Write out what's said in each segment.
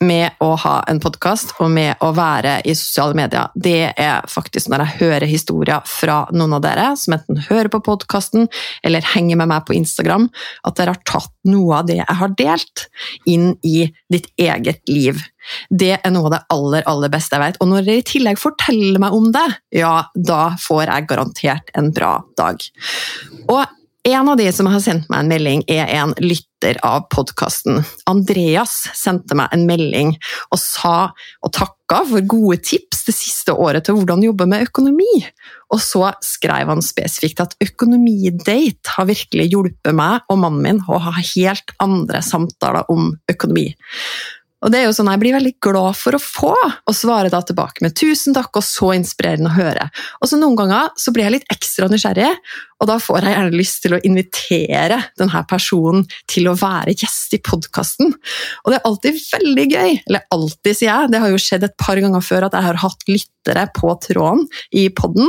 med å ha en podkast og med å være i sosiale medier, det er faktisk når jeg hører historier fra noen av dere som enten hører på podkasten eller henger med meg på Instagram, at dere har tatt noe av det jeg har delt, inn i ditt eget liv. Det er noe av det aller, aller beste jeg vet. Og når dere i tillegg forteller meg om det, ja, da får jeg garantert en bra dag. Og en av de som har sendt meg en melding, er en lytter av podkasten. Andreas sendte meg en melding og sa og takka for gode tips det siste året til hvordan jobbe med økonomi. Og så skrev han spesifikt at økonomidate har virkelig hjulpet meg og mannen min å ha helt andre samtaler om økonomi. Og det er jo sånn Jeg blir veldig glad for å få, og svare da tilbake med 'tusen takk', og så inspirerende å høre. Og så Noen ganger så blir jeg litt ekstra nysgjerrig, og da får jeg gjerne lyst til å invitere denne personen til å være gjest i podkasten. Og det er alltid veldig gøy. Eller alltid, sier jeg. Det har jo skjedd et par ganger før at jeg har hatt lyttere på tråden i podden.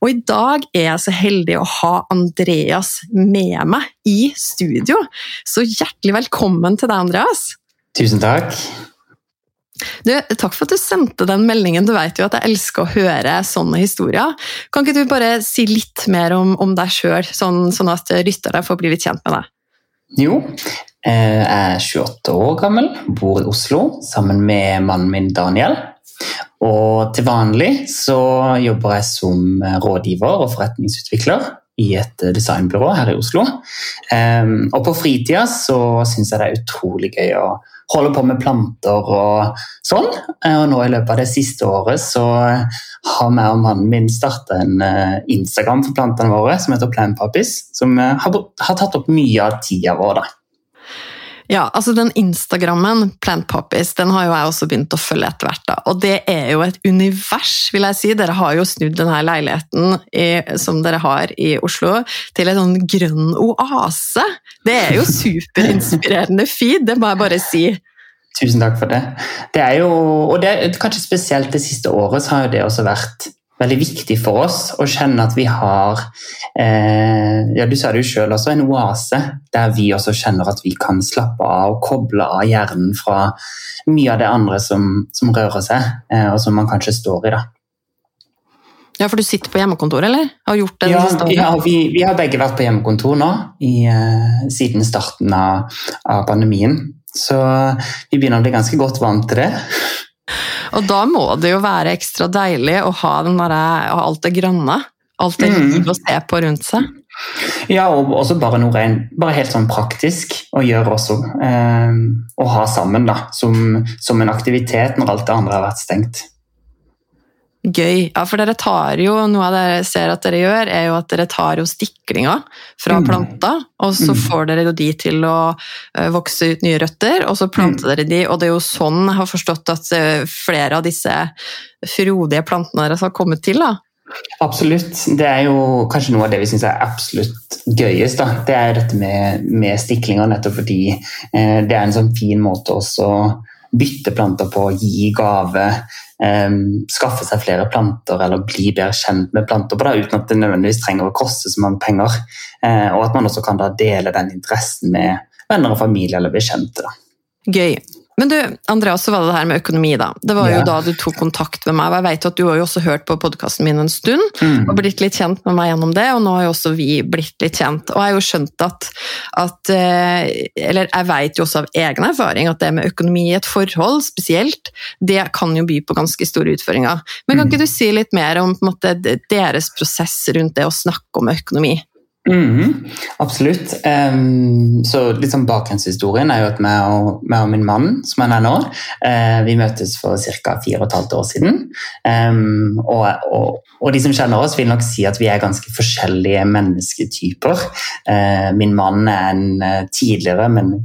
Og i dag er jeg så heldig å ha Andreas med meg i studio. Så hjertelig velkommen til deg, Andreas. Tusen takk. Du, takk for at du sendte den meldingen. Du vet jo at jeg elsker å høre sånne historier. Kan ikke du bare si litt mer om, om deg sjøl, sånn, sånn, at rytterne får bli litt kjent med deg? Jo, eh, jeg er 28 år gammel, bor i Oslo sammen med mannen min Daniel. Og til vanlig så jobber jeg som rådgiver og forretningsutvikler i et designbyrå her i Oslo. Og på fritida så syns jeg det er utrolig gøy å holde på med planter og sånn. Og nå i løpet av det siste året så har vi og mannen min starta en eh, Instagram for plantene våre som heter Plant Puppies, som eh, har tatt opp mye av tida vår. da. Ja, altså den Instagrammen, Plant den har jo jeg også begynt å følge etter hvert. da. Og det er jo et univers, vil jeg si. Dere har jo snudd denne leiligheten i, som dere har i Oslo, til en sånn grønn oase. Det er jo superinspirerende feed, det må jeg bare si. Tusen takk for det. Det er jo, og det, kanskje spesielt det siste året så har jo det også vært veldig viktig for oss å kjenne at vi har eh, ja, Du sa det jo selv også, en oase der vi også kjenner at vi kan slappe av og koble av hjernen fra mye av det andre som, som rører seg, eh, og som man kanskje står i. da. Ja, For du sitter på hjemmekontor, eller? Har gjort det ja, ja vi, vi, har begge vært på hjemmekontor nå i, eh, siden starten av, av pandemien. Så vi begynner å bli ganske godt vant til det. Og da må det jo være ekstra deilig å ha der, alt det grønne. Alt det mm. å se på rundt seg. Ja, og også bare noe bare helt sånn praktisk å gjøre også. Eh, å ha sammen da, som, som en aktivitet når alt det andre har vært stengt. Gøy. Ja, for dere tar jo, Noe av det jeg ser at dere gjør, er jo at dere tar jo stiklinger fra mm. planter, og så mm. får dere jo de til å uh, vokse ut nye røtter, og så planter mm. dere de, og det er jo sånn jeg har forstått at uh, flere av disse frodige plantene deres har kommet til. da. Absolutt. Det er jo kanskje noe av det vi syns er absolutt gøyest. Da. Det er dette med, med stiklinger, nettopp fordi eh, det er en sånn fin måte også å bytte planter på, gi gave, um, skaffe seg flere planter eller bli bedre kjent med planter på det, uten at det nødvendigvis trenger å koste så mange penger. Uh, og at man også kan dele den interessen med venner og familie eller bekjente. Gøy. Men du, Andreas, så var det det her med økonomi, da. Det var jo ja. da du tok kontakt med meg. og Jeg vet at du har jo også hørt på podkasten min en stund mm. og blitt litt kjent med meg gjennom det, og nå har jo også vi blitt litt kjent. Og jeg har jo skjønt at, at eh, Eller jeg vet jo også av egen erfaring at det med økonomi i et forhold spesielt, det kan jo by på ganske store utfordringer. Men kan mm. ikke du si litt mer om måte, deres prosess rundt det å snakke om økonomi? Mm, absolutt. Um, så litt sånn Bakgrunnshistorien er jo at meg og, meg og, min mann, som han er nå, uh, vi møtes for ca. fire og et halvt år siden. Um, og, og, og, de som kjenner oss, vil nok si at vi er ganske forskjellige mennesketyper. Uh, min mann er en uh, tidligere, men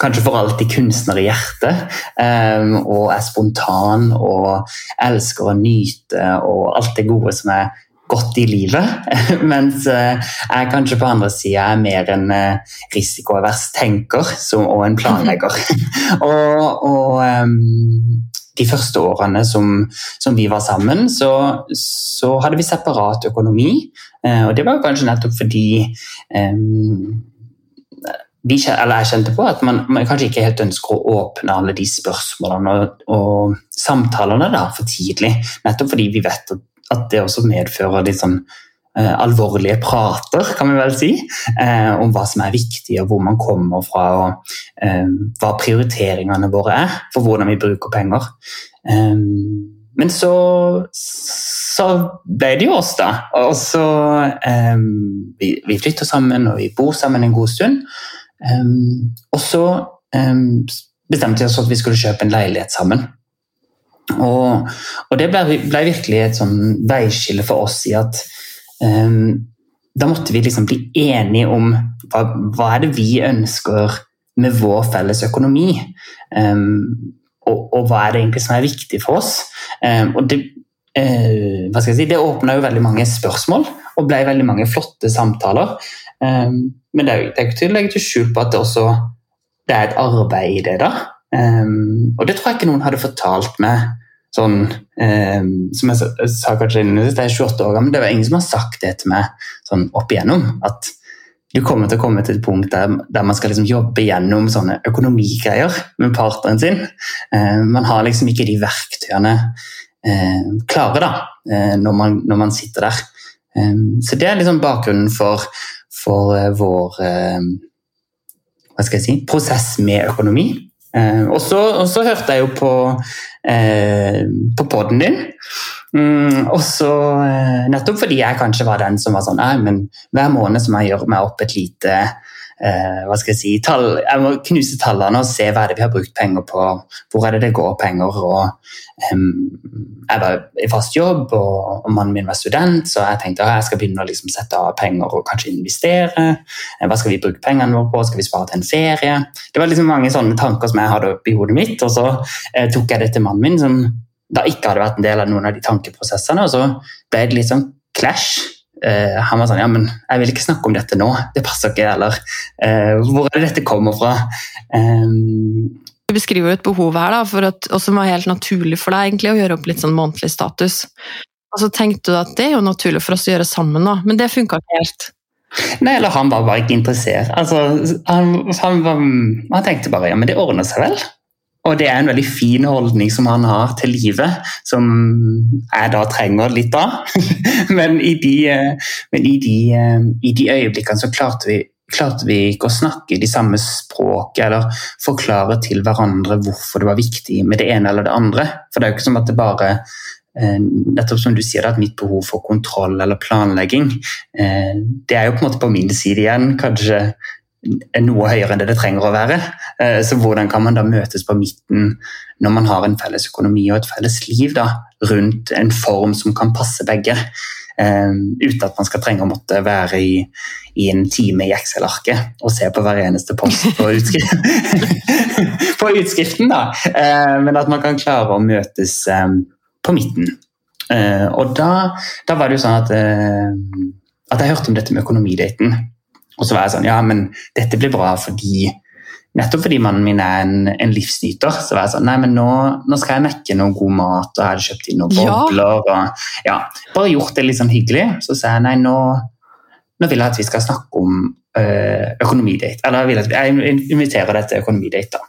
kanskje for alltid kunstner i hjertet. Um, og er spontan og elsker å nyte og alt det gode som er godt i livet. Mens uh, jeg kanskje på andre sida er mer en uh, risikoavers tenker og en planlegger. og, og um, de første årene som, som vi var sammen, så, så, hadde vi separat økonomi. Uh, og det var kanskje nettopp fordi um, vi, jeg kjente på at man, man, kanskje ikke helt ønsker å åpne alle de spørsmålene og, og samtalene da, for tidlig. Nettopp fordi vi vet at, at det også medfører litt sånn eh, alvorlige prater, kan vi vel si, eh, om hva som er viktig, og hvor man kommer fra, og eh, hva prioriteringene våre er for hvordan vi bruker penger. Um, men så, så, ble det jo oss, da. Og så um, vi, vi flytter sammen, og vi bor sammen en god stund. Um, og så bestemte vi oss for at vi skulle kjøpe en leilighet sammen. Og, og det ble, ble, virkelig et sånn veiskille for oss i at um, da måtte vi liksom bli enige om hva, hva, er det vi ønsker med vår felles økonomi. Og, og, hva er det egentlig som er viktig for oss. og det, uh, hva skal jeg si, det åpna jo veldig mange spørsmål og ble veldig mange flotte samtaler. Um, men det er, er ikke til å legge til skjul på at det også det er et arbeid i det. da. Um, og det tror jeg ikke noen hadde fortalt meg sånn um, Som jeg sa kanskje innledningsvis, jeg er 28 år gammel, det var ingen som har sagt det til meg sånn opp igjennom. At du kommer til å komme til et punkt der, der man skal liksom jobbe gjennom sånne økonomigreier med partneren sin. Uh, man har liksom ikke de verktøyene uh, klare da, uh, når, man, når man sitter der. så det er liksom bakgrunnen for for eh, vår eh, hva skal jeg si, prosess med økonomi. Eh, og så hørte jeg jo på, på poden din. Mm, og så Nettopp fordi jeg kanskje var den som var sånn Nei, men hver måned så må jeg gjøre meg opp et lite eh, hva skal Jeg si, tall, jeg må knuse tallene og se hva er det vi har brukt penger på, hvor er det det går penger. og um, Jeg var i fast jobb, og, og, mannen min var student, så jeg tenkte at jeg skal begynne å liksom, sette av penger og kanskje investere. Eh, hva skal vi bruke pengene våre på? Skal vi spare til en ferie? Det var liksom mange sånne tanker som jeg hadde oppi hodet mitt, og så eh, tok jeg det til mannen min, som da ikke hadde vært en del av noen av de tankeprosessene, og så ble det litt sånn clash Uh, han var sånn Ja, men jeg vil ikke snakke om dette nå. Det passer ikke, eller uh, Hvor er det dette kommer fra? Um, du beskriver jo et behov her, da, for at, og som var helt naturlig for deg egentlig, å gjøre opp litt sånn månedlig status. Og så tenkte du at det er jo naturlig for oss å gjøre sammen, da, men det funka ikke helt. Nei, eller han var bare ikke interessert. Altså, han, han, var, han tenkte bare ja, men det ordner seg vel. Og det er en veldig fin holdning som han har til livet, som jeg da trenger litt av. men i de, eh, men i de, eh, i de øyeblikkene så klarte vi, klarte vi, ikke å snakke de samme språket eller forklare til hverandre hvorfor det var viktig med det ene eller det andre. For det er jo ikke som at det bare eh, nettopp som du sier, at mitt behov for kontroll eller planlegging, det er jo på en måte på min side igjen. Kanskje noe høyere enn det det trenger å være. Eh, så hvordan kan man da møtes på midten når man har en felles økonomi og et felles liv da, rundt en form som kan passe begge? Um, uten at man skal trenge å måtte være i, i en time i Excel-arket og se på hver eneste post på, utskrift, på utskriften. Da. Uh, men at man kan klare å møtes um, på midten. Uh, og da, da, var det jo sånn at, uh, at jeg hørte om dette med økonomidaten. Og så var jeg sånn Ja, men dette blir bra fordi Nettopp fordi mannen min er en, en livsnyter. Så var jeg sånn Nei, men nå, nå, skal jeg mekke noe god mat, og jeg hadde kjøpt inn noen bobler. Ja. Og, ja, bare gjort det litt sånn hyggelig. Så sa jeg nei, nå, nå vil jeg at vi skal snakke om øh, økonomidate. Eller jeg vil at jeg inviterer deg til økonomidate. da.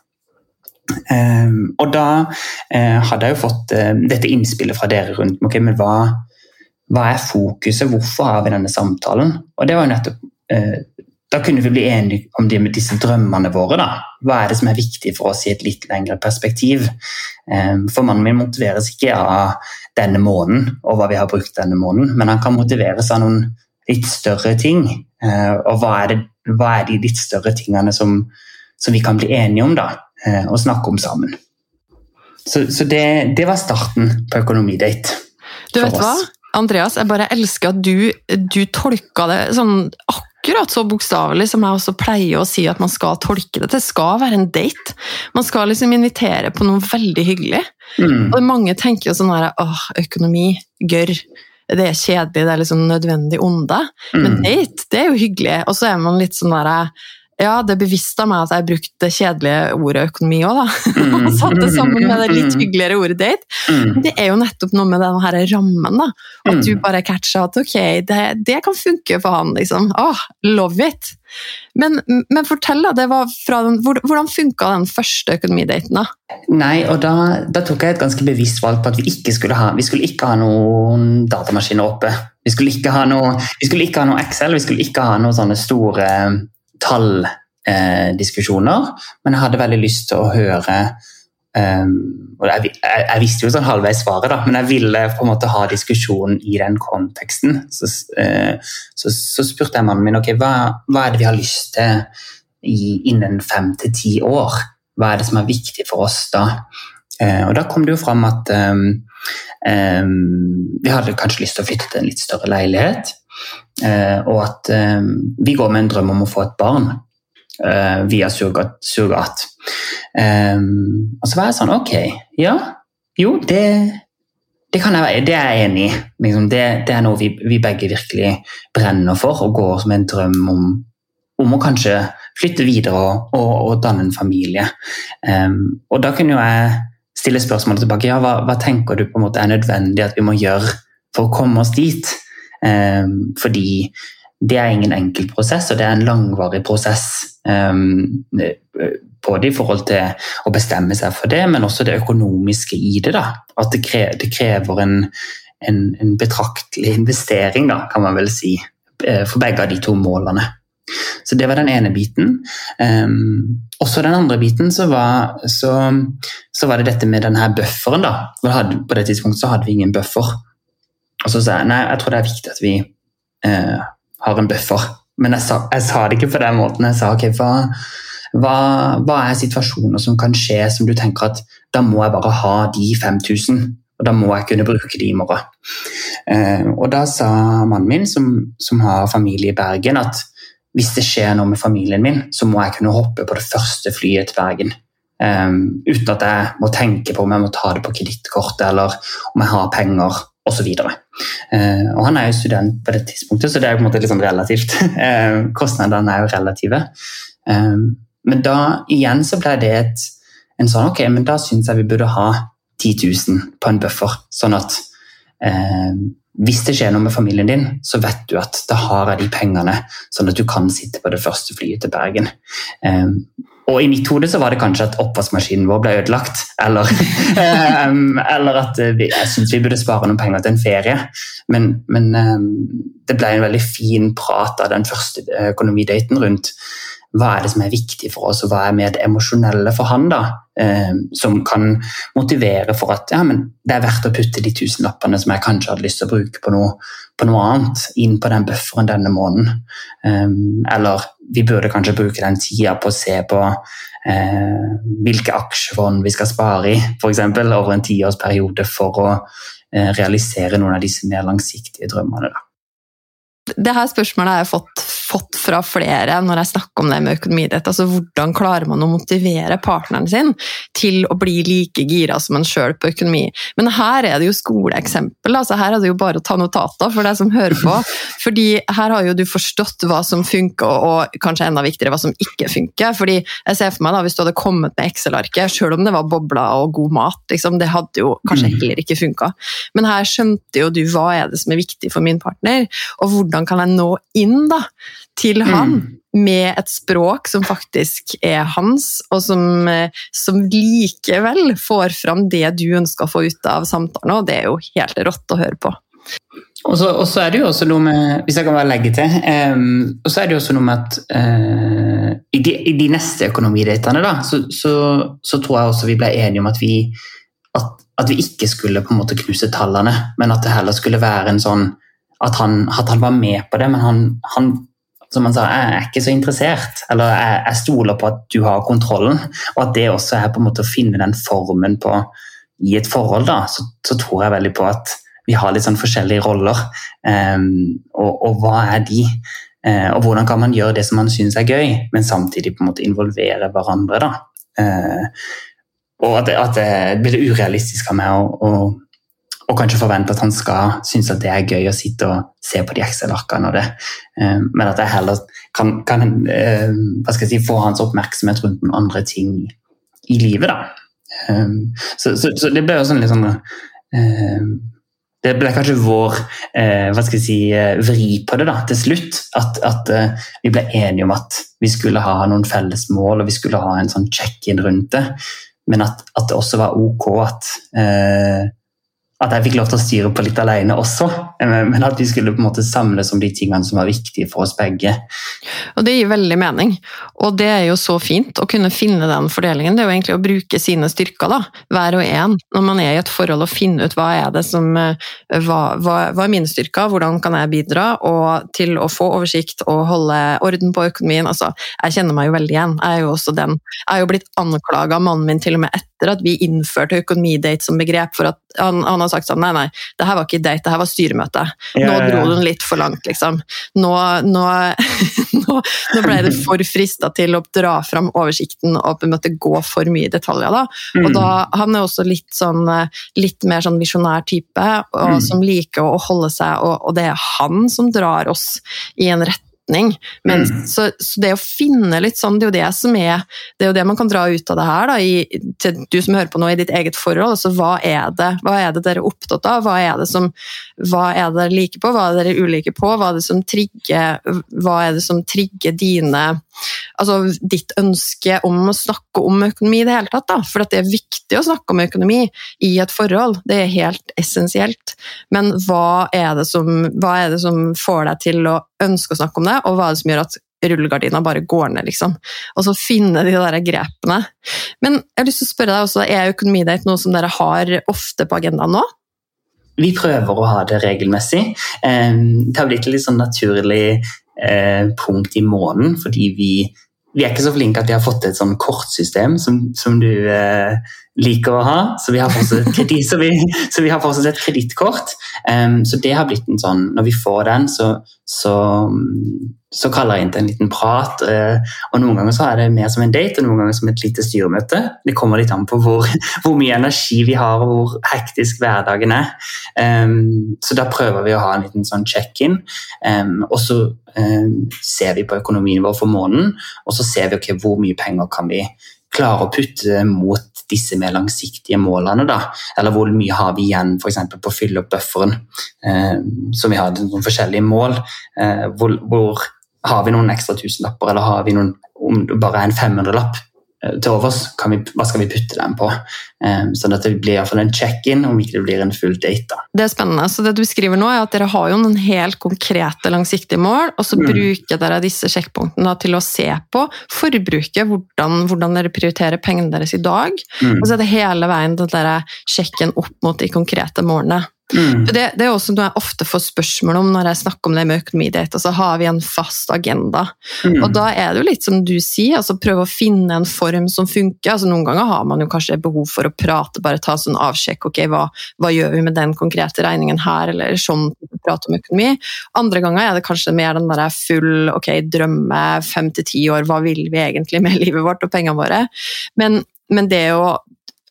Um, og da uh, hadde jeg jo fått uh, dette innspillet fra dere rundt okay, men hva, hva er fokuset, hvorfor har vi denne samtalen? Og det var jo nettopp uh, da kunne vi bli enige om det med disse drømmene våre. Da. Hva er det som er viktig for oss i et litt lengre perspektiv? Ehm, for mannen min motiveres ikke av denne måneden og hva vi har brukt denne måneden, men han kan motiveres av noen litt større ting. Eh, og hva er, det, hva er de litt større tingene som, som, vi kan bli enige om da, eh, og snakke om sammen? Så, så det, det, var starten på Økonomidate. Du vet hva? Andreas, jeg bare elsker at du, du tolka det sånn akkurat akkurat så bokstavelig som jeg også pleier å si at man skal tolke det. Det skal være en date. Man skal liksom invitere på noe veldig hyggelig. Mm. Og mange tenker jo sånn her åh, økonomi, gørr. Det er kjedelig, det er liksom nødvendig onde. Men Mm. date, det er jo hyggelig. Og så er man litt sånn derre Ja, det bevisste meg at jeg brukte det kjedelige ordet økonomi òg, da. Mm. Og satte det sammen med det litt hyggeligere ordet date. Mm. Det er jo nettopp noe med den her rammen, da. At Mm. du bare catcher at ok, det, det kan funke for han, liksom. Åh, love it! Men, men fortell, da. Det var fra den, hvordan funka den første økonomidaten, da? Nei, og da, da tok jeg et ganske bevisst valg på at vi ikke skulle ha, vi skulle ikke ha noen datamaskiner oppe. Vi skulle ikke ha noe, vi skulle ikke ha noe Excel, vi skulle ikke ha noen sånne store talldiskusjoner. Eh, men jeg hadde veldig lyst til å høre um, og jeg, jeg, jeg visste jo sånn halvveis svaret, da, men jeg ville på en måte ha diskusjonen i den konteksten. Så, eh, så, så spurte jeg mannen min ok, hva, hva er det vi har lyst til i, innen fem til ti år. Hva er det som er viktig for oss da? Eh, og da kom det jo fram at um, vi hadde kanskje lyst til å flytte til en litt større leilighet. eh, og at um, vi går med en drøm om å få et barn eh, via surrogat. surrogat. Um, og så var jeg sånn Ok, ja. Jo, det, det kan jeg være, det er jeg enig i. Liksom, det, det er noe vi, vi begge virkelig brenner for og går med en drøm om, om å kanskje flytte videre og, og, og danne en familie. Og da kunne jo jeg stille spørsmålet tilbake. Ja, hva, hva tenker du på en måte er nødvendig at vi må gjøre for å komme oss dit? Um, fordi det er ingen enkel prosess, og det er en langvarig prosess. Um, både i forhold til å bestemme seg for det, men også det økonomiske i det. da. At det, krever, det krever en, en, en betraktelig investering, da, kan man vel si, eh, for begge av de to målene. Så det var den ene biten. Um, også den andre biten så var, så, så var det dette med denne bufferen. da. Hadde, på det tidspunktet så hadde vi ingen buffer. Og så sa jeg nei, jeg tror det er viktig at vi uh, har en buffer. Men jeg sa, jeg sa, det ikke på den måten. Jeg sa ok, hva, hva, hva, er situasjoner som kan skje som du tenker at da må jeg bare ha de 5000, og da må jeg kunne bruke de i morgen. Uh, og da sa mannen min, som, som, har familie i Bergen, at hvis det skjer noe med familien min, så må jeg kunne hoppe på det første flyet til Bergen. Um, uten at jeg må tenke på om jeg må ta det på kredittkortet eller om jeg har penger osv. Uh, og han er jo student på det tidspunktet, så det er jo på en måte sånn relativt. Uh, kostnadene er jo relative. Um, men da igjen så ble det et, en sånn ok, men da syns jeg vi burde ha 10 000 på en buffer, sånn at uh, hvis det skjer noe med familien din, så vet du at da har jeg de pengene, sånn at du kan sitte på det første flyet til Bergen. Um, og i mitt hode så var det kanskje at oppvaskmaskinen vår ble ødelagt. Eller, um, eller at vi, jeg syntes vi burde spare noen penger til en ferie. Men, men um, det ble en veldig fin prat av den første økonomidaten rundt hva er det som er viktig for oss, og hva er mer det emosjonelle for han, da, eh, som kan motivere for at ja, det er verdt å putte de tusenlappene som jeg kanskje hadde lyst til å bruke på noe, på noe annet, inn på den bufferen denne måneden. Eh, eller vi burde kanskje bruke den tida på å se på eh, hvilke aksjefond vi skal spare i, f.eks. over en tiårsperiode for å eh, realisere noen av disse mer langsiktige drømmene. Da. Det her spørsmålet har jeg fått, fått, fra flere når jeg snakker om det med økonomidrett. Altså, hvordan klarer man å motivere partneren sin til å bli like gira som en sjøl på økonomi? Men her er det jo skoleeksempel. Altså, her er det jo bare å ta notater for deg som hører på. Fordi her har jo du forstått hva som funker, og kanskje enda viktigere hva som ikke funker. Fordi jeg ser for meg da, Hvis du hadde kommet med Excel-arket, sjøl om det var bobler og god mat, liksom, det hadde jo kanskje heller ikke funka. Men her skjønte jo du hva er det som er viktig for min partner, og hvordan hvordan kan jeg nå inn da, til han mm. med et språk som faktisk er hans, og som, som, likevel får fram det du ønsker å få ut av samtalen. Og det er jo helt rått å høre på. Og så, og så er det jo også noe med Hvis jeg kan bare legge til um, og så er det jo også noe med at uh, i, de, i, de, neste økonomidatene da, så, så, så, tror jeg også vi ble enige om at vi, at, at vi ikke skulle på en måte knuse tallene, men at det heller skulle være en sånn at han, at han, var med på det, men han, han som han sa, jeg er ikke så interessert. Eller jeg, jeg, stoler på at du har kontrollen. Og at det også er på en måte å finne den formen på i et forhold, da, så, så tror jeg veldig på at vi har litt sånn forskjellige roller. Um, og, og, hva er de? Uh, og hvordan kan man gjøre det som man syns er gøy, men samtidig på en måte involvere hverandre. da. Uh, og at at det blir urealistisk av meg å, å, å, kanskje forvente at han skal synes at det er gøy å sitte og se på de Excel-arkene og det, eh, men at jeg heller kan, kan eh, si, få hans oppmerksomhet rundt noen andre ting i livet. da. Eh, så, så, så, det ble jo sånn litt sånn det ble kanskje vår hva skal jeg si, vri på det da, til slutt. At, at vi ble enige om at vi skulle ha noen felles mål og vi skulle ha en sånn check-in rundt det. Men at, at, det også var ok at at jeg fikk lov til å styre på litt alene også, eh, men at vi skulle på en måte samles om de tingene som var viktige for oss begge. Og Det gir veldig mening, og det er jo så fint å kunne finne den fordelingen. Det er jo egentlig å bruke sine styrker, da, hver og en, når man er i et forhold, og finne ut hva er det som eh, hva, hva, hva er mine styrker, hvordan kan jeg bidra, og til å få oversikt og holde orden på økonomien. Altså, jeg kjenner meg jo veldig igjen, jeg er jo også den. Jeg er jo blitt anklaga av mannen min til og med etter at vi innførte økonomidate som begrep, for at han, han har sagt sånn Nei, nei, det her var ikke date, det her var styremøte. Nå dro den litt for langt, liksom. Nå, nå, nå, nå ble det for frista til å dra fram oversikten og på en måte gå for mye i detaljer. Da. Og da, mm. han er også litt, sånn, litt mer sånn visjonær type, og, mm. som liker å holde seg, og, og det er han som drar oss i en rett retning. Men, mm. så, så, det å finne litt sånn, det er jo det som er Det er jo det man kan dra ut av det her, da, i, til du som hører på nå, i ditt eget forhold. altså Hva er det hva er det dere er opptatt av? Hva er det som hva er det dere liker på, hva er det dere er ulike på? Hva er det som trigger, hva er det som trigger dine altså ditt ønske om å snakke om økonomi i det hele tatt. Da. For det er viktig å snakke om økonomi i et forhold, det er helt essensielt. Men hva er, som, hva er det som får deg til å ønske å snakke om det, og hva er det som gjør at rullegardina bare går ned, liksom. Og så finne de der grepene. Men jeg har lyst til å spørre deg også, er økonomidate noe som dere har ofte på agendaen nå? Vi prøver å ha det regelmessig. Det har blitt et litt sånn naturlig eh, punkt i måneden, fordi vi, vi er ikke så flinke at vi har fått et sånn kortsystem som, som du eh, liker å ha. Så vi har fortsatt, kredit, så så et så det har blitt en sånn Når vi får den, så, så, så kaller jeg inn til en liten prat. Uh, og Noen ganger så er det mer som en date, og noen ganger som et lite styremøte. Det kommer litt an på hvor, hvor mye energi vi har, og hvor hektisk hverdagen er. Så da prøver vi å ha en liten sånn check-in. Og så ser vi på økonomien vår for måneden, og så ser vi okay, hvor mye penger kan vi klare å putte mot disse mer langsiktige målene. Da. Eller hvor mye har vi igjen for på å fylle opp bufferen, eh, som vi har noen forskjellige mål. Eh, hvor, hvor, har vi noen ekstra tusenlapper, eller har vi noen, bare en 500-lapp, Eh, til overs, vi, hva skal vi putte dem på? Um, sånn at det blir iallfall en check-in, om ikke det blir en full date. Da. Det er spennende. Så det du beskriver nå, er at dere har jo noen helt konkrete, langsiktige mål, og så mm. bruker dere disse sjekkpunktene til å se på forbruket, hvordan, hvordan dere prioriterer pengene deres i dag. Mm. Og så er det hele veien den sjekken opp mot de konkrete målene. Mm. Det, det, er også noe jeg ofte får spørsmål om når jeg snakker om det med økonomidate. Altså, har vi en fast agenda? Mm. Og da er det jo litt som du sier, altså prøve å finne en form som funker. Altså, noen ganger har man jo kanskje behov for å prate, bare ta sånn avsjekk. ok, hva, hva, gjør vi med den konkrete regningen her, eller sånn prate om økonomi. Andre ganger er det kanskje mer den der full ok, drømme fem til ti år, hva vil vi egentlig med livet vårt og pengene våre? Men, men det å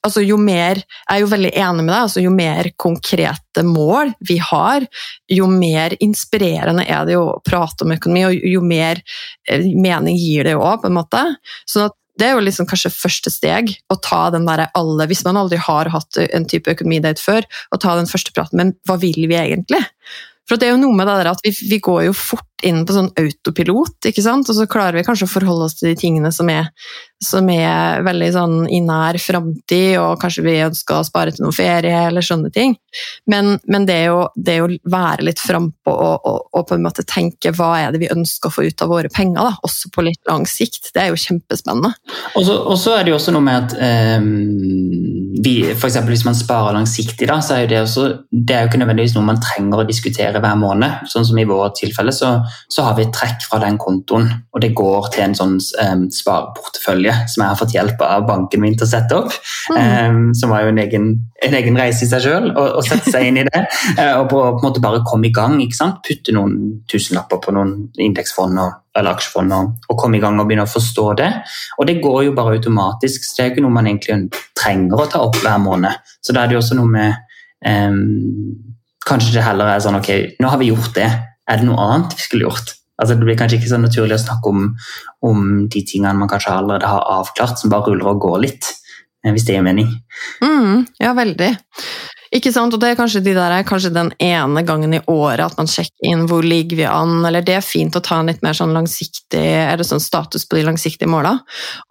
altså jo mer, Jeg er jo veldig enig med deg. altså Jo mer konkrete mål vi har, jo mer inspirerende er det å prate om økonomi, og jo mer eh, mening gir det jo òg, på en måte. Sånn at det er jo liksom kanskje første steg å ta den der alle, Hvis man aldri har hatt en type økonomidate før, å ta den første praten Men hva vil vi egentlig? For det er jo noe med det der at vi, vi, går jo fort inn på sånn autopilot, ikke sant? og så klarer vi kanskje å forholde oss til de tingene som er, som er veldig sånn i nær framtid, og kanskje vi ønsker å spare til noen ferie eller sånne ting. Men, men det, å, det å være litt frampå og, og, og, på en måte tenke hva er det vi ønsker å få ut av våre penger, da, også på litt lang sikt, det er jo kjempespennende. Og så er det jo også noe med at um, for eksempel Hvis man sparer langsiktig, da, så er jo det, også, det er jo ikke nødvendigvis noe man trenger å diskutere hver måned. Sånn som I vårt tilfelle så, så, har vi trekk fra den kontoen, og det går til en sånn um, spareportefølje som jeg har fått hjelp av banken min til å sette opp. Mm. Um, som var jo en egen, en egen reise i seg sjøl, å sette seg inn i det. Uh, og på, på, en måte bare komme i gang. ikke sant? Putte noen tusenlapper på noen indeksfond og eller aksjefond og, og, komme i gang og begynne å forstå det. Og det går jo bare automatisk, så det er ikke noe man egentlig trenger å ta opp hver måned. Så da er det jo også noe med um, Kanskje det heller er sånn ok, nå har vi gjort det, er det noe annet vi skulle gjort? Altså, det blir kanskje ikke så naturlig å snakke om, om de tingene man kanskje allerede har avklart, som bare ruller og går litt, eh, hvis det gir mening. Mm, ja, veldig. Ikke sant, og det er kanskje, de der, kanskje den ene gangen i året at man sjekker inn hvor ligger vi an, eller det er fint å ta en litt mer sånn langsiktig er det sånn status på de langsiktige måla.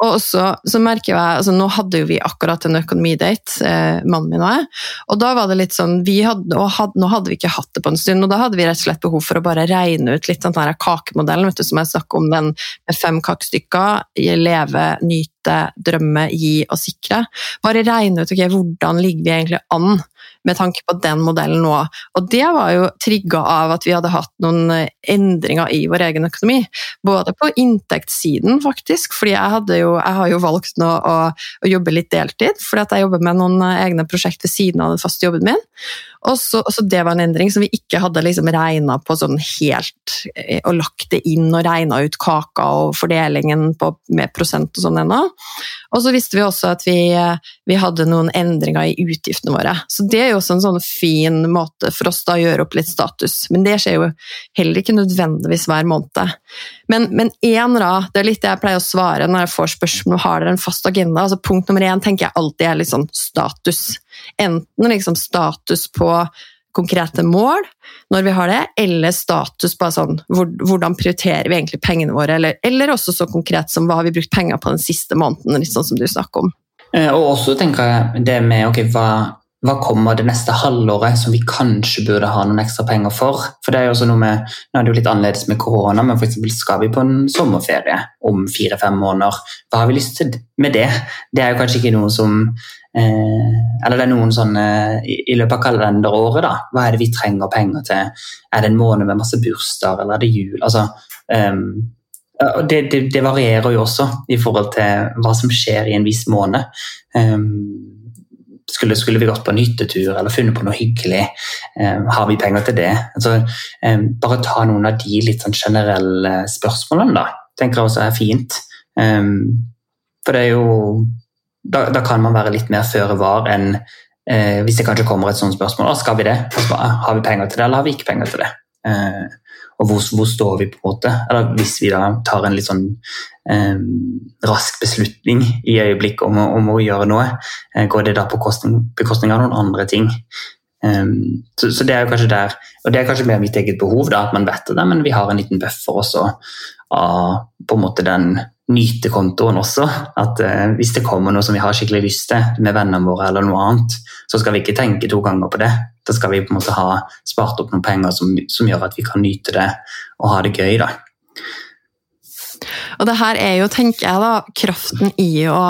Og også så merker jeg, altså Nå hadde jo vi akkurat en økonomidate, eh, mannen min og jeg, og da var det litt sånn vi hadde, had, Nå hadde vi ikke hatt det på en stund, og da hadde vi rett og slett behov for å bare regne ut litt den der kakemodellen vet du, som jeg snakker om, den med fem kakestykker, leve, nyte, drømme, gi og sikre. Bare regne ut ok, hvordan ligger vi egentlig an med tanke på den modellen nå. Og det var jo trigga av at vi hadde hatt noen eh, endringer i vår egen økonomi. Både på inntektssiden, faktisk, fordi jeg, jo, jeg har jo valgt nå å, å, jobbe litt deltid, fordi at jeg jobber med noen eh, egne prosjekt ved siden av den faste jobben min. Og så, så, Det var en endring som vi ikke hadde liksom regna på sånn helt eh, og lagt det inn og regna ut kaka og fordelingen på, med prosent og sånn ennå. Og så visste vi også at vi, vi, hadde noen endringer i utgiftene våre. Så det er jo også en sånn fin måte for oss da å gjøre opp litt status. Men det skjer jo heller ikke nødvendigvis hver måned. Men, men en da, det er litt det jeg pleier å svare når jeg får spørsmål om har dere en fast agenda. altså Punkt nummer én tenker jeg alltid er litt sånn status. Enten liksom status på konkrete mål når vi har det, eller status på sånn, hvordan prioriterer vi egentlig pengene våre, eller, eller, også så konkret som hva har vi brukt penger på den siste måneden, litt sånn som du snakker om. Eh, og også tenker jeg det med ok, hva hva kommer det neste halvåret som vi kanskje burde ha noen ekstra penger for? For det er jo også noe med, Nå er det jo litt annerledes med korona, men for skal vi på en sommerferie om fire-fem måneder, hva har vi lyst til med det? Det er jo kanskje ikke noe som eh, Eller det er noen sånne i, i løpet av kalenderåret, da. Hva er det vi trenger penger til? Er det en måned med masse bursdager, eller er det jul? Altså, um, det, det, det, varierer jo også i forhold til hva som skjer i en viss måned. Um, skulle, skulle, vi gått på en hyttetur eller funnet på noe hyggelig? Eh, har vi penger til det? Altså, eh, bare ta noen av de litt sånn generelle spørsmålene, da. tenker jeg også er fint. Eh, for det er jo da, da, kan man være litt mer føre var enn eh, hvis det kanskje kommer et sånt spørsmål. Å, skal vi det? Har vi penger til det, eller har vi ikke penger til det? Eh, og hvor, hvor, står vi, på en måte? Eller hvis vi da tar en litt sånn eh, rask beslutning i øyeblikket om, om, å gjøre noe, eh, går det da på bekostning av noen andre ting? Um, så, så, det er jo kanskje der, og det er kanskje mer mitt eget behov, da, at man vet det, men vi har en liten buffer også av på en måte den nytekontoen også. At uh, hvis det kommer noe som vi har skikkelig lyst til med vennene våre, eller noe annet, så skal vi ikke tenke to ganger på det. Da skal vi på en måte ha spart opp noen penger som, som gjør at vi kan nyte det og ha det gøy. da. Og det her er jo, tenker jeg, da, kraften i å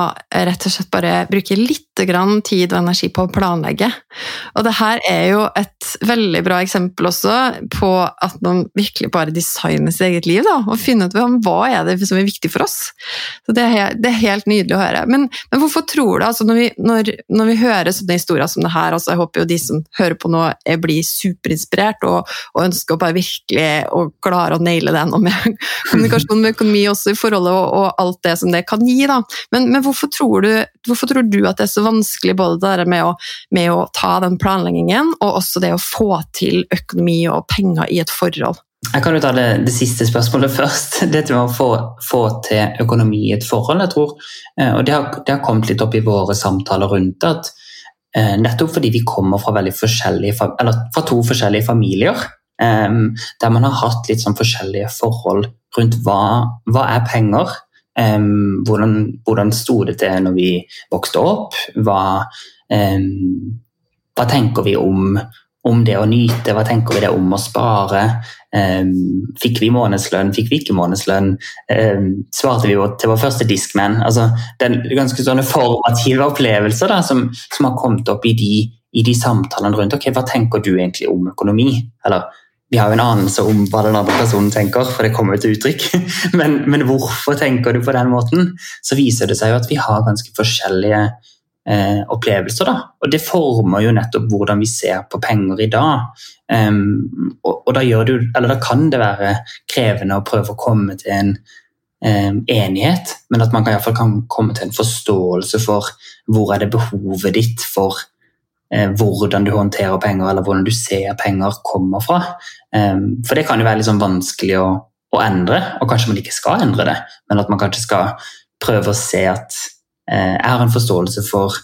rett og slett bare bruke litt tid og energi på å planlegge. Og det her er jo et veldig bra eksempel også på at man virkelig bare designer sitt eget liv, da, og finner ut hva er det som er viktig for oss. Så Det er, det er helt nydelig å høre. Men, men hvorfor tror du, altså når vi, når, når vi hører sånne historier som det her, altså jeg håper jo de som hører på nå, blir superinspirert og, og ønsker å bare virkelig å klare å naile det noe med kommunikasjon med økonomi også i forholdet og, og alt det som det kan gi. da. Men, men hvorfor, tror du, hvorfor tror du at det er så vanskelig både det med å, med å ta den planleggingen, og også det å få til økonomi og penger i et forhold. Jeg kan jo ta det, det, siste spørsmålet først. Dette med å få, få, til økonomi i et forhold. jeg tror, eh, og det har, det har, kommet litt opp i våre samtaler rundt at eh, nettopp fordi vi kommer fra, fra to forskjellige familier, eh, der man har hatt litt sånn forskjellige forhold rundt hva, hva er penger, Um, hvordan, hvordan sto det til når vi vokste opp? Hva, um, hva tenker vi om, om det å nyte, hva tenker vi det om å spare? Um, fikk vi månedslønn, fikk vi ikke månedslønn? Svarte vi til vår første diskmenn? Altså, det ganske sånne formative opplevelser da, som, som, har kommet opp i de, i de samtalene rundt ok, hva tenker du egentlig om økonomi? Eller vi har jo en anelse om hva den andre personen tenker, for det kommer jo til uttrykk. Men, men, hvorfor tenker du på den måten? Så viser det seg jo at vi har ganske forskjellige eh, opplevelser. Da. Og det former jo nettopp hvordan vi ser på penger i dag. Um, og, og da, det, da, kan det være krevende å prøve å komme til en um, enighet, men at man kan, kan komme til en forståelse for hvor er det behovet ditt for hvordan du håndterer penger, eller hvordan du ser penger kommer fra. Um, for det kan jo være litt sånn vanskelig å, å endre, og kanskje man ikke skal endre det, men at man kanskje skal prøve å se at Eh, jeg har en forståelse for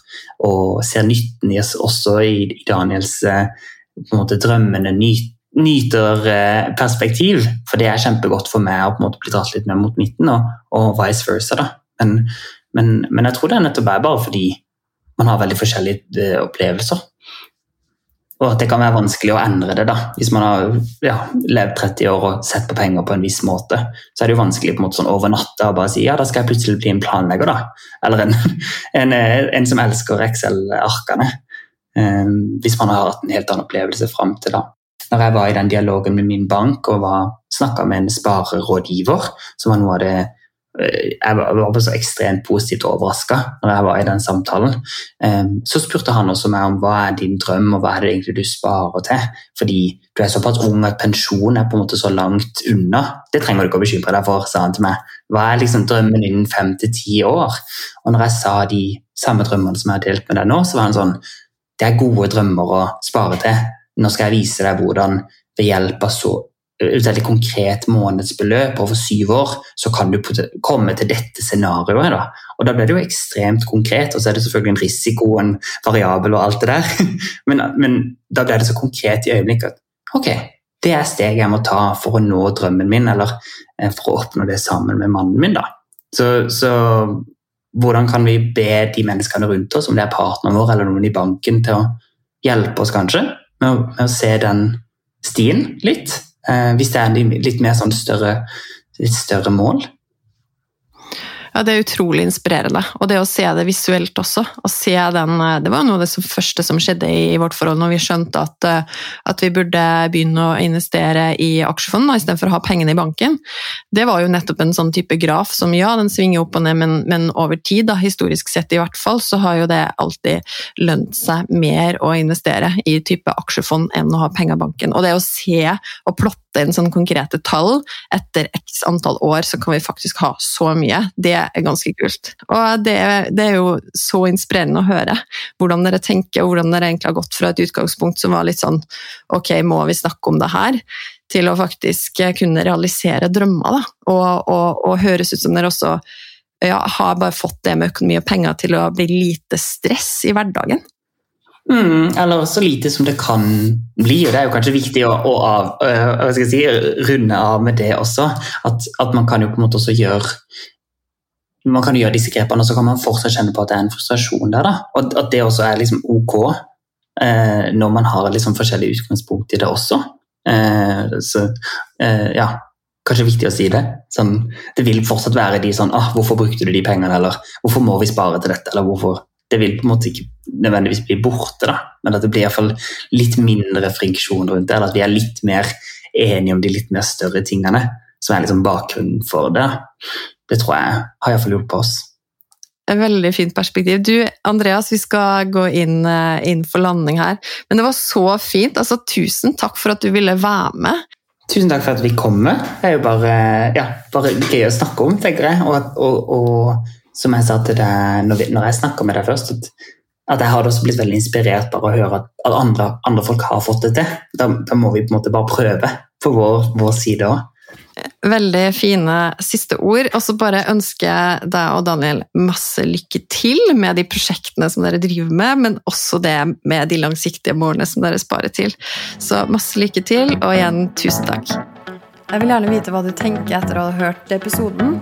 og ser nytten i oss også i Daniels eh, på en måte drømmende nyt, nyterperspektiv. For det er kjempegodt for meg å på en måte bli dratt litt mer mot midten, og, og vice versa. da. Men, men, men, jeg tror det er nettopp bare fordi man har veldig forskjellige eh, opplevelser. Og at det kan være vanskelig å endre det. da. Hvis man har ja, levd 30 år og sett på penger på en viss måte, så er det jo vanskelig på en måte sånn over natta å bare si ja, da skal jeg plutselig bli en planlegger. da. Eller en, en, en som elsker Excel-arkene. Um, hvis man har hatt en helt annen opplevelse fram til da. Når jeg var i den dialogen med min bank og snakka med en sparerådgiver, som var noe av det Eh, jeg var så ekstremt positivt overraska når jeg var i den samtalen. Så spurte han også meg om hva er din drøm, og hva er det egentlig du sparer til? Fordi du er såpass ung at pensjon er på en måte så langt unna. Det trenger du ikke å bekymre deg for, sa han til meg. Hva er liksom drømmen innen fem til ti år? Og når jeg sa de samme drømmene som jeg har delt med deg nå, så var han sånn Det er gode drømmer å spare til. Nå skal jeg vise deg hvordan ved hjelp av så et veldig konkret månedsbeløp over syv år, så kan du komme til dette scenarioet. Da. Og da blir det jo ekstremt konkret, og så er det selvfølgelig en risiko, en variabel og alt det der. Men, men da blir det så konkret i øyeblikket at ok, det er steget jeg må ta for å nå drømmen min, eller eh, for å oppnå det sammen med mannen min. da. Så, så hvordan kan vi be de menneskene rundt oss, om det er partneren vår eller noen i banken, til å hjelpe oss kanskje med å, med å se den stien litt? Eh, hvis det er litt mer sånn større, litt større mål. Ja, Det er utrolig inspirerende. Og det å se det visuelt også. å se den, eh, Det var noe av det første som skjedde i vårt forhold når vi skjønte at, eh, at vi burde begynne å investere i aksjefond istedenfor å ha pengene i banken. Det var jo nettopp en sånn type graf som ja, den svinger opp og ned, men, men over tid, da, historisk sett i hvert fall, så har jo det alltid lønt seg mer å investere i type aksjefond enn å ha penger i banken. Og det å se og plotte inn sånne konkrete tall etter x antall år, så kan vi faktisk ha så mye. Det er ganske kult. Og det, det, er jo så inspirerende å høre hvordan dere tenker, og hvordan dere egentlig har gått fra et utgangspunkt som var litt sånn ok, må vi snakke om det her? Til å faktisk kunne realisere drømmer, da. Og, og, og høres ut som dere også ja, har bare fått det med økonomi og penger til å bli lite stress i hverdagen. Mm, eller så lite som det kan bli. og Det er jo kanskje viktig å, å av, øh, si, runde av med det også. At, at, man kan jo på en måte også gjøre man kan gjøre disse grepene, og så kan man fortsatt kjenne på at det er en frustrasjon der. Da. Og at det også er liksom ok eh, når man har liksom forskjellig utgangspunkt i det også. Uh, så uh, ja, kanskje viktig å si det. Sånn, det vil fortsatt være de sånn ah, 'Hvorfor brukte du de pengene?' eller 'Hvorfor må vi spare til dette?' eller hvorfor Det vil på en måte ikke nødvendigvis bli borte, da. men at det blir i hvert fall litt mindre friksjon rundt det. Eller at vi er litt mer enige om de litt mer større tingene, som er liksom bakgrunnen for det det tror jeg har iallfall på oss. Et veldig fint perspektiv. Du, Andreas, vi skal gå inn, eh, inn, for landing her. Men det var så fint. Altså, tusen takk for at du ville være med. Tusen takk for at vi kommer. Det er jo bare, ja, bare gøy å snakke om, tenker jeg. Og, og, og, som jeg sa til deg når, når jeg snakka med deg først, at, at, jeg har også blitt veldig inspirert bare å høre at, at andre, andre, folk har fått det til. Da, da, må vi på en måte bare prøve på vår, vår side òg. Veldig fine siste ord. Og så bare ønsker jeg deg og Daniel masse lykke til med de prosjektene som dere driver med, men også det med de langsiktige målene som dere sparer til. Så masse lykke til, og igjen tusen takk. Jeg vil gjerne vite hva du tenker etter å ha hørt episoden.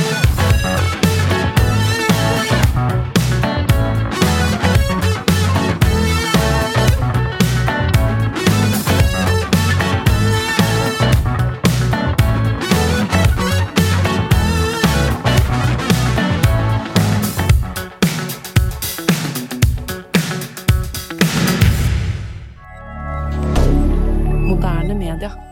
rien de rien.